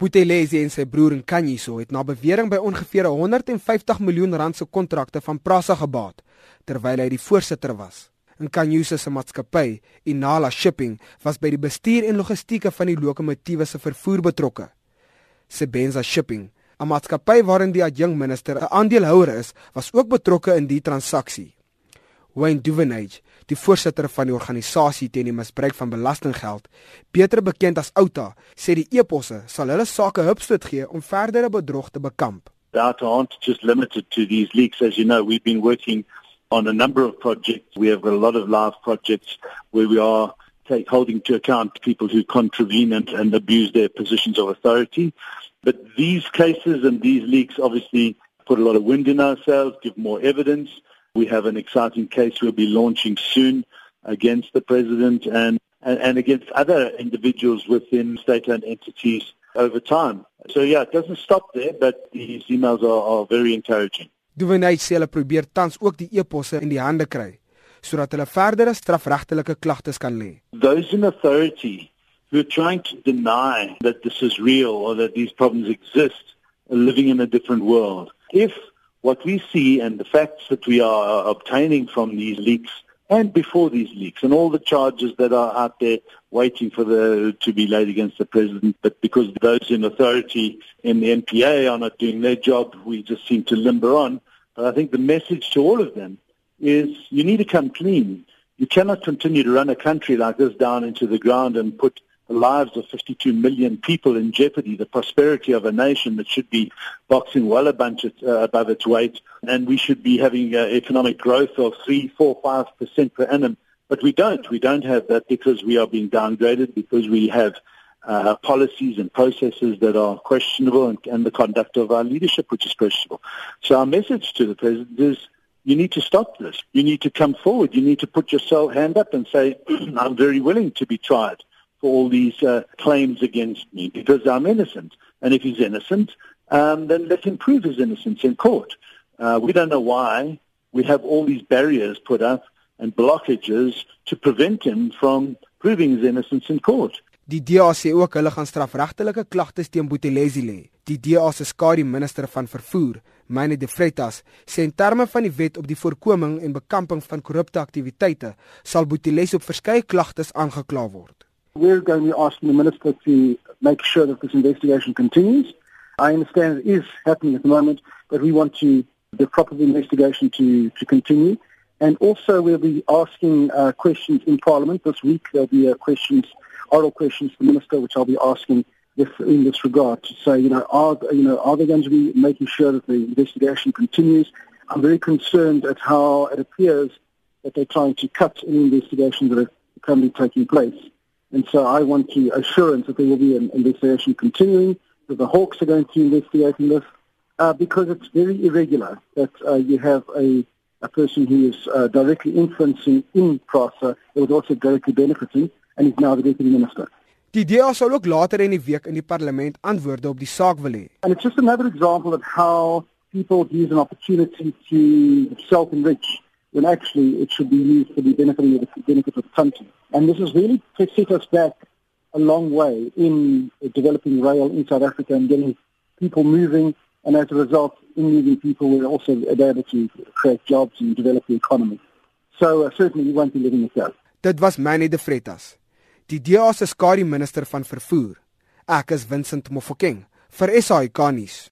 Buthelezi en sy broer Nkanyiso het na bewering by ongeveer 150 miljoen rand se kontrakte van Prasa gebaat terwyl hy die voorsitter was. Nkanyiso se maatskappy, Inala Shipping, was by die bestuur en logistieke van die lokomotiewe se vervoer betrokke. Sebenza Shipping, 'n maatskappy waarin die adjunk minister 'n aandeelhouer is, was ook betrokke in die transaksie. Wayne Duvenage, die voorsitter van die organisasie teen die misbruik van belastinggeld, beter bekend as Outa, sê die eposse sal hulle sake hupstoot gee om verdere bedrog te bekamp. That aren't just limited to these leaks. As you know we've been working on a number of projects. We have a lot of live projects where we are take, holding to account people who contravene and, and abuse their positions of authority. But these cases and these leaks obviously put a lot of wind in our sails give more evidence We have an exciting case we'll be launching soon against the president and, and, and against other individuals within state-owned entities over time. So yeah, it doesn't stop there, but these emails are, are very encouraging. Duvenay sê hulle probeer tans ook die eposse in die hande kry sodat hulle verdere strafregtelike klagtes kan lê. Those in authority who are trying to deny that this is real or that these problems exist are living in a different world. If what we see and the facts that we are uh, obtaining from these leaks and before these leaks and all the charges that are out there waiting for the to be laid against the president. But because those in authority in the NPA are not doing their job we just seem to limber on. But I think the message to all of them is you need to come clean. You cannot continue to run a country like this down into the ground and put the lives of 52 million people in jeopardy, the prosperity of a nation that should be boxing well above, uh, its weight, and we should be having uh, economic growth of 3, 4, 5% per annum. But we don't. We don't have that because we are being downgraded, because we have uh, policies and processes that are questionable and, and the conduct of our leadership, which is questionable. So our message to the President is you need to stop this. You need to come forward. You need to put your hand up and say, I'm very willing to be tried for all these uh, claims against me because I'm innocent. And if he's innocent, um, then let him prove his innocence in court. Uh, we don't know why we have all these barriers put up and blockages to prevent him from proving his innocence in court. Die DA sê ook hulle gaan strafregtelike klagtes teen Boetelesi lê. Die DA se skadu minister van vervoer, Myne de Vreitas, sê in terme van die wet op die voorkoming en bekamping van korrupte aktiwiteite, sal Boetelesi op verskeie klagtes aangekla word. We're going to be asking the Minister to make sure that this investigation continues. I understand it is happening at the moment, but we want to the proper investigation to, to continue. And also we'll be asking uh, questions in Parliament this week. There'll be uh, questions, oral questions to the Minister, which I'll be asking in this regard to say, you know, are, you know, are they going to be making sure that the investigation continues? I'm very concerned at how it appears that they're trying to cut any investigations that are currently taking place. And so I want to assurance that there will be an investigation continuing, that the Hawks are going to be investigating this, uh, because it's very irregular that uh, you have a, a person who is uh, directly influencing in PRASA, who is also directly benefiting, and is now the Deputy Minister. Die DA sal ook later in die week in die parlement antwoorde op die saak wil hê. And it's just another example of how people use an opportunity to self-enrich when actually it should be used for the benefit of the benefit of the country. And this has really set us back a long way in developing rail in South Africa and getting people moving. And as a result, in moving people, we're also able to create jobs and develop the economy. So uh, certainly we won't be letting it go. Dit was Manny de Vretas, die DA se skadu minister van vervoer. Ek is Vincent Mofokeng vir SAK nuus.